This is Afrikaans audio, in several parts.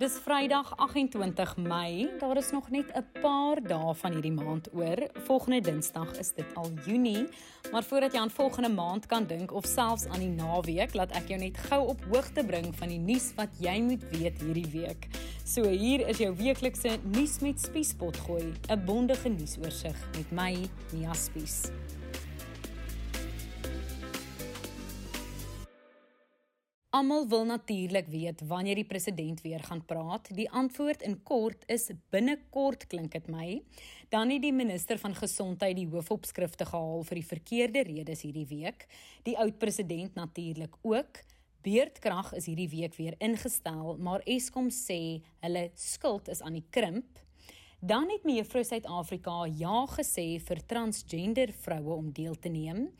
Dis Vrydag 28 Mei. Daar is nog net 'n paar dae van hierdie maand oor. Volgende Dinsdag is dit al Junie, maar voordat jy aan volgende maand kan dink of selfs aan die naweek, laat ek jou net gou op hoogte bring van die nuus wat jy moet weet hierdie week. So hier is jou weeklikse nuus met Spiespot gooi, 'n bondige nuusoorseig met my, Mia Spies. Almal wil natuurlik weet wanneer die president weer gaan praat. Die antwoord in kort is binnekort klink dit my. Dan het die minister van gesondheid die hoofopskrifte gehaal vir die verkeerde redes hierdie week. Die oud president natuurlik ook. Beerdkrag is hierdie week weer ingestel, maar Eskom sê hulle skuld is aan die krimp. Dan het mevrou Suid-Afrika ja gesê vir transgender vroue om deel te neem.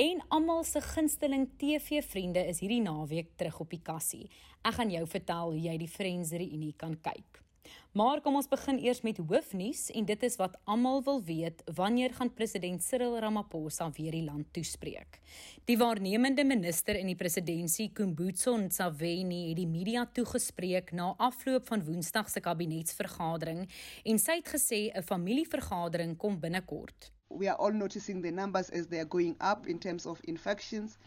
En almal se gunsteling TV-vriende is hierdie naweek terug op die kassie. Ek gaan jou vertel hoe jy die Friends Reunie kan kyk. Maar kom ons begin eers met hoofnuus en dit is wat almal wil weet, wanneer gaan president Cyril Ramaphosa weer die land toespreek? Die waarnemende minister in die presidentskap, Kumbutso Ntshavheni, het die media toegespreek na afloop van Woensdag se kabinetsvergadering en sy het gesê 'n familievergadering kom binnekort. We are all noticing the numbers as they are going up in terms of infections,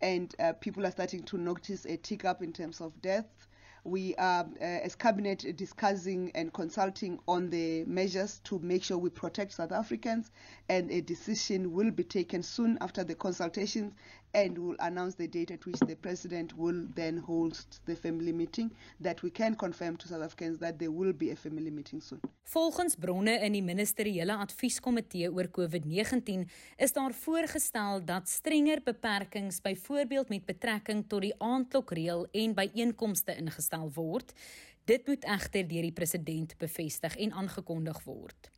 and uh, people are starting to notice a tick up in terms of deaths. We are, uh, as cabinet, discussing and consulting on the measures to make sure we protect South Africans, and a decision will be taken soon after the consultations, and will announce the date at which the president will then host the family meeting. That we can confirm to South Africans that there will be a family meeting soon. Volgens bronne in die ministeriële advieskomitee oor COVID-19 is daar voorgestel dat strenger beperkings byvoorbeeld met betrekking tot die aandklokreël en byeenkomste ingestel word. Dit moet egter deur die president bevestig en aangekondig word.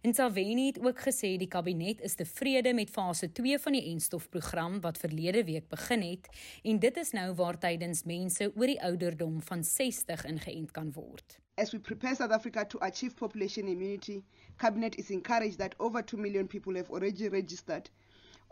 En Saveni het ook gesê die kabinet is tevrede met fase 2 van die enstofprogram wat verlede week begin het en dit is nou waar tydens mense oor die ouderdom van 60 ingeënt kan word. As we prepare South Africa to achieve population immunity, cabinet is encouraged that over 2 million people have already registered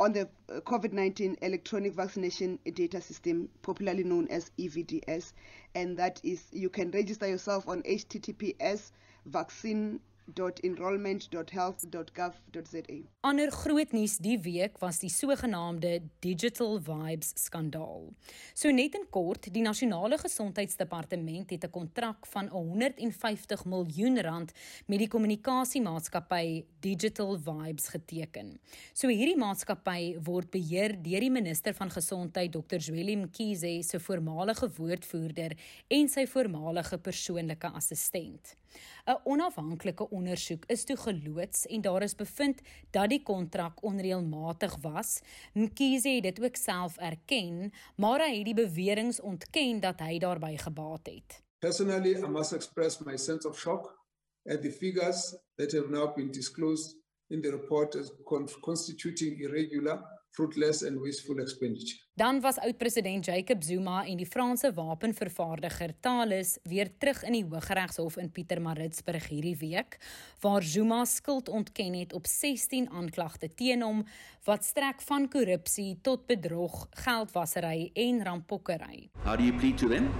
on the uh, COVID-19 electronic vaccination data system, popularly known as EVDS, and that is you can register yourself on https vaccine www.enrollment.health.gov.za. Ander groot nuus die week was die sogenaamde Digital Vibes skandaal. So net in kort, die nasionale gesondheidsdepartement het 'n kontrak van 150 miljoen rand met die kommunikasiemaatskappy Digital Vibes geteken. So hierdie maatskappy word beheer deur die minister van gesondheid Dr. Zweli Mkhize se voormalige woordvoerder en sy voormalige persoonlike assistent. 'n Onafhanklike ondersoek is toe geloods en daar is bevind dat die kontrak onreëlmatig was. Mkhize het dit ook self erken, maar hy het die beweringe ontken dat hy daarbey gebaat het. Personally, I must express my sense of shock at the figures that have now been disclosed in the report as constituting irregular fruitless and wasteful expenditure. Dan was oud-president Jacob Zuma en die Franse wapenvervaardiger Thales weer terug in die Hooggeregshof in Pietermaritzburg hierdie week waar Zuma skuld ontken het op 16 aanklagte teen hom wat strek van korrupsie tot bedrog, geldwasery en rampokkery. How do you plead to them?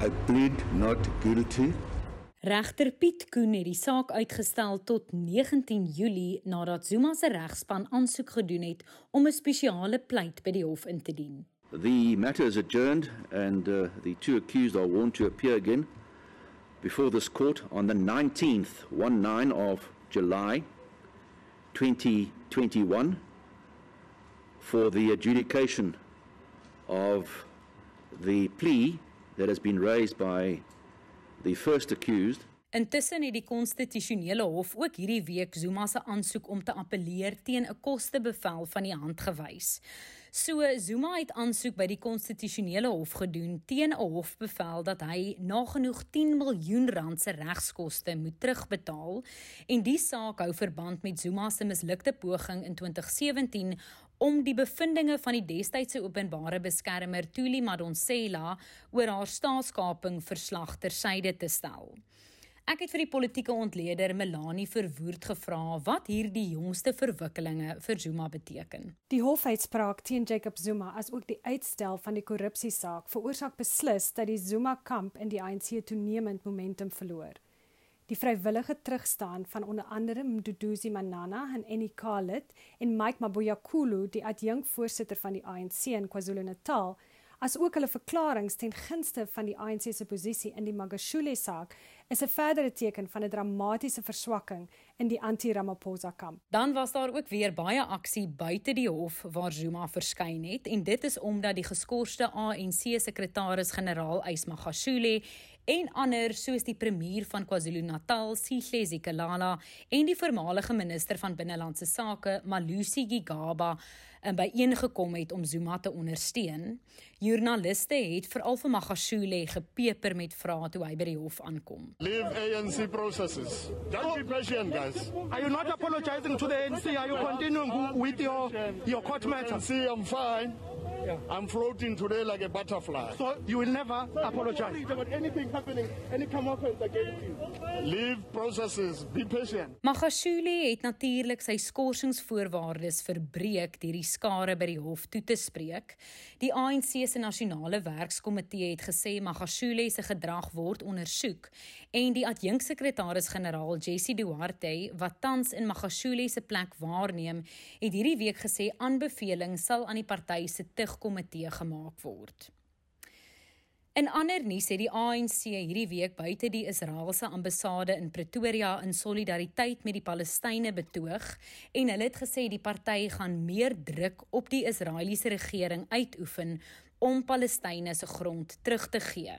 I plead not guilty. Regter Piet Koen het die saak uitgestel tot 19 Julie nadat Zuma se regspan aansoek gedoen het om 'n spesiale pleit by die hof in te dien. The matter is adjourned and uh, the two accused are warned to appear again before this court on the 19th 19 of July 2021 for the adjudication of the plea that has been raised by the first accused Intussen het die konstitusionele hof ook hierdie week Zuma se aansoek om te appeleer teen 'n kostebevel van die hand gewys. So Zuma het aansoek by die konstitusionele hof gedoen teen 'n hofbevel dat hy nagenoeg 10 miljoen rand se regskoste moet terugbetaal en die saak hou verband met Zuma se mislukte poging in 2017 om die bevindinge van die destydse openbare beskermer Thuli Madonsela oor haar staatskaping verslag tersyde te stel. Ek het vir die politieke ontleder Melanie Verwoerd gevra wat hierdie jongste verwikkelinge vir Zuma beteken. Die hofuitspraak teen Jacob Zuma as ook die uitstel van die korrupsiesaak veroorsaak beslis dat die Zuma-kamp in die ANC toenemend momentum verloor. Die vrywillige terugstaan van onder andere Mduduzi Manana en Eni Khalid en Mike Maboyakulu, die adjunkvoorsitter van die ANC in KwaZulu-Natal, as ook hulle verklaringe ten gunste van die ANC se posisie in die Magashule saak is 'n verdere teken van 'n dramatiese verswakking in die anti-Ramaphosa kamp. Dan was daar ook weer baie aksie buite die hof waar Zuma verskyn het en dit is omdat die geskorste ANC sekretaris-generaal Ysmagashule en ander soos die premier van KwaZulu-Natal, Sihle Zikalala en die voormalige minister van binnelandse sake, Malusi Gigaba, in byeengekom het om Zuma te ondersteun. Joernaliste het veral vir Magashule gepeper met vrae toe hy by die hof aankom. Leave ANC processes. Don't be patient, guys. Are you not apologizing to the ANC? Are you continuing with your your court matter? See, I'm fine. Yeah. I'm floating today like a butterfly. So you will never apologize about anything happening, any comeuppance against you. Leave processes. Be patient. Magashule het natuurlik sy skorsingsvoorwaardes verbreek deur die skare by die hof toe te spreek. Die ANC se nasionale werkskomitee het gesê Magashule se gedrag word ondersoek en die adjunksekretaris-generaal Jessie Duarte wat tans in Magashule se plek waarneem, het hierdie week gesê aanbevelings sal aan die party se komitee gemaak word. In ander nuus het die ANC hierdie week buite die Israeliese ambassade in Pretoria in solidariteit met die Palestynë betoog en hulle het gesê die party gaan meer druk op die Israeliese regering uitoefen om Palestynë se grond terug te gee.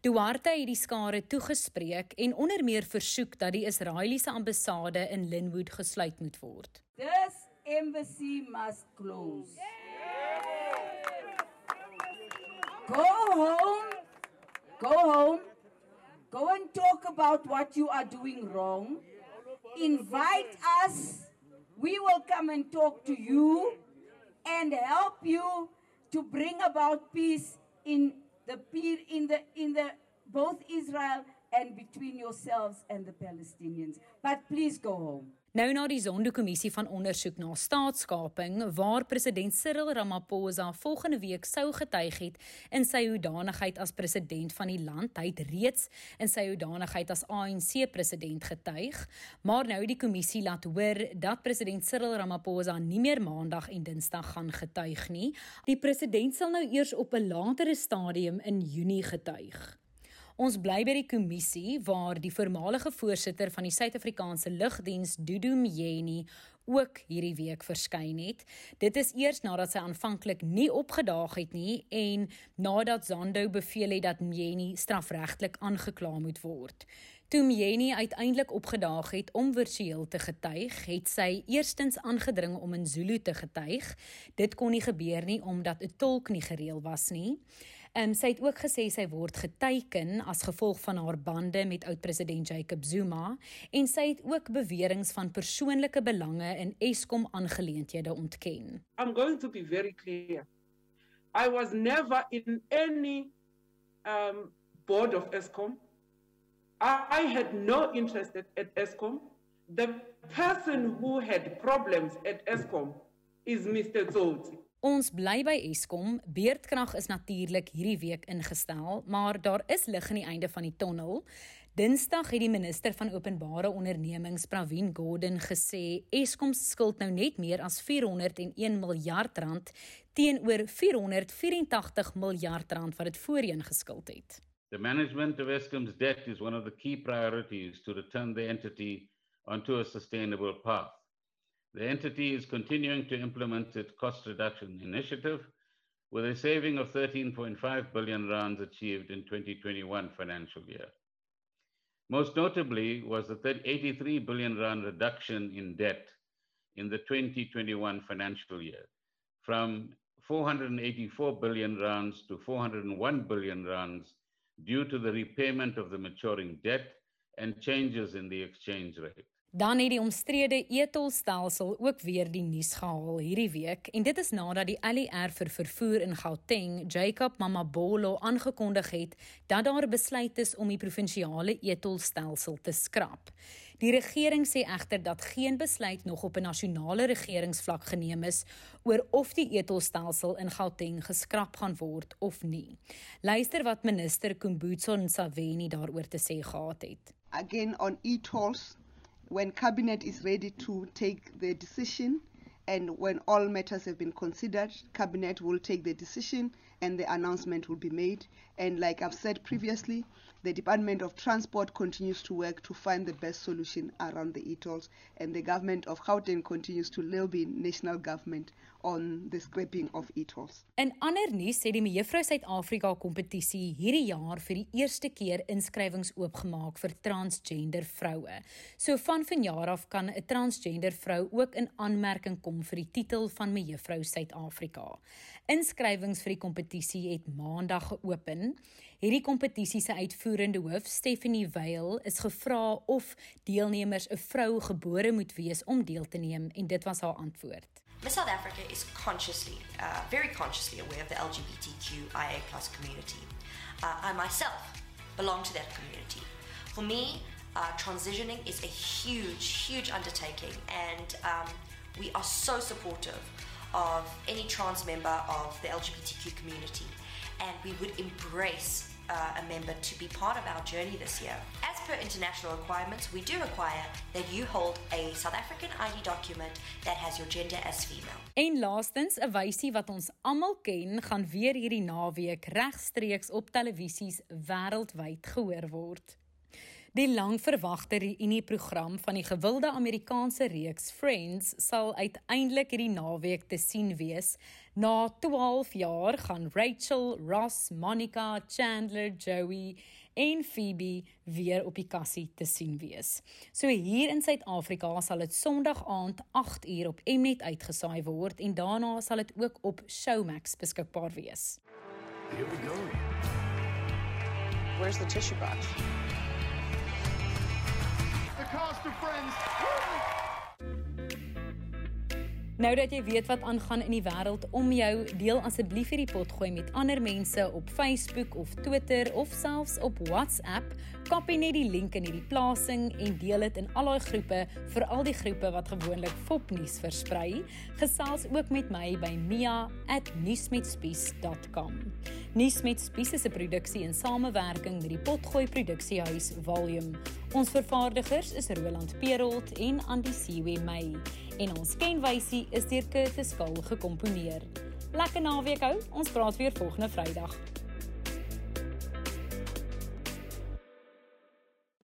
Duarte het die skare toegespreek en onder meer versoek dat die Israeliese ambassade in Linwood gesluit moet word. This embassy must close. Yeah! Go home. Go home. Go and talk about what you are doing wrong. Invite us. We will come and talk to you and help you to bring about peace in the in the in the both Israel and between yourselves and the Palestinians. But please go home. Nou na die Zondo-kommissie van ondersoek na staatskaping waar president Cyril Ramaphosa volgende week sou getuig het in sy hoedanigheid as president van die land, hy het reeds in sy hoedanigheid as ANC president getuig, maar nou die kommissie laat hoor dat president Cyril Ramaphosa nie meer maandag en dinsdag gaan getuig nie. Die president sal nou eers op 'n latere stadium in Junie getuig. Ons bly by die kommissie waar die voormalige voorsitter van die Suid-Afrikaanse Lugdiens, Dudu Mjeni, ook hierdie week verskyn het. Dit is eers nadat sy aanvanklik nie opgedaag het nie en nadat Zondo beveel het dat Mjeni strafregtelik aangekla moet word. Toe Mjeni uiteindelik opgedaag het om virtueel te getuig, het sy eerstens aangedring om in Zulu te getuig. Dit kon nie gebeur nie omdat 'n tolk nie gereël was nie. Um, sy het ook gesê sy word geteiken as gevolg van haar bande met oud-president Jacob Zuma en sy het ook beweringe van persoonlike belange in Eskom aangeleenthede ontken. I'm going to be very clear. I was never in any um board of Eskom. I had no interest at Eskom. The person who had problems at Eskom is Mr. Zoti. Ons bly by Eskom. Beerdkrag is natuurlik hierdie week ingestel, maar daar is lig aan die einde van die tonnel. Dinsdag het die minister van openbare ondernemings, Pravin Gordhan, gesê Eskom skuld nou net meer as 401 miljard rand teenoor 484 miljard rand wat dit voorheen geskuld het. The management of Eskom's debt is one of the key priorities to return the entity onto a sustainable path. The entity is continuing to implement its cost reduction initiative with a saving of 13.5 billion rands achieved in 2021 financial year. Most notably was the 83 billion rand reduction in debt in the 2021 financial year from 484 billion rands to 401 billion rands due to the repayment of the maturing debt and changes in the exchange rate. Dan het die omstrede etolstelsel ook weer die nuus gehaal hierdie week en dit is nadat die ALR vir vervoer in Gauteng, Jacob Mamabolo aangekondig het dat daar besluit is om die provinsiale etolstelsel te skrap. Die regering sê egter dat geen besluit nog op 'n nasionale regeringsvlak geneem is oor of die etolstelsel in Gauteng geskraap gaan word of nie. Luister wat minister Kumbutso Ntshavheni daaroor te sê gehad het. Again on etolls when cabinet is ready to take the decision and when all matters have been considered, cabinet will take the decision and the announcement will be made. And like I've said previously, the Department of Transport continues to work to find the best solution around the e-tolls, and the government of Gauteng continues to lobby national government on the scrapping of e-tolls. In ander nuus het die Mevrou Suid-Afrika kompetisie hierdie jaar vir die eerste keer inskrywings oopgemaak vir transgender vroue. So van vanjaar af kan 'n transgender vrou ook in aanmerking kom vir die titel van Mevrou Suid-Afrika. Inskrywings vir die kompetisie het Maandag geopen. Hierdie kompetisie se uitvoerende hoof, Stephanie Weil, is gevra of deelnemers 'n vrou gebore moet wees om deel te neem en dit was haar antwoord. Miss South Africa is consciously, uh, very consciously aware of the LGBTQIA community. Uh, I myself belong to that community. For me, uh, transitioning is a huge, huge undertaking, and um, we are so supportive of any trans member of the LGBTQ community, and we would embrace uh, a member to be part of our journey this year. As per international requirements, we do require that you hold a South African ID document that has your gender as female. En laastens, 'n wysie wat ons almal ken, gaan weer hierdie naweek regstreeks op televisies wêreldwyd gehoor word. Die langverwagte reunieprogram van die gewilde Amerikaanse reeks Friends sal uiteindelik hierdie naweek te sien wees. Na 12 jaar gaan Rachel, Ross, Monica, Chandler, Joey en Phoebe weer op die kassie te sien wees. So hier in Suid-Afrika sal dit Sondag aand 8uur op Mnet uitgesaai word en daarna sal dit ook op Showmax beskikbaar wees. Here we go. Where's the tissue box? Cast of friends. Nou dat jy weet wat aangaan in die wêreld om jou, deel asseblief hierdie potgooi met ander mense op Facebook of Twitter of selfs op WhatsApp. Kopie net die link in hierdie plasing en deel dit in al daai groepe, veral die groepe wat gewoonlik fopnuus versprei. Gesels ook met my by mia@nuusmetspies.com. Nuus met Spies is 'n produksie in samewerking met die Potgooi Produksiehuis Volume. Ons vervaardigers is Roland Perolt en Andy Siwe May en ons kenwysie is deur Curtis Kul gekomponeer. Lekker naweek hou. Ons praat weer volgende Vrydag.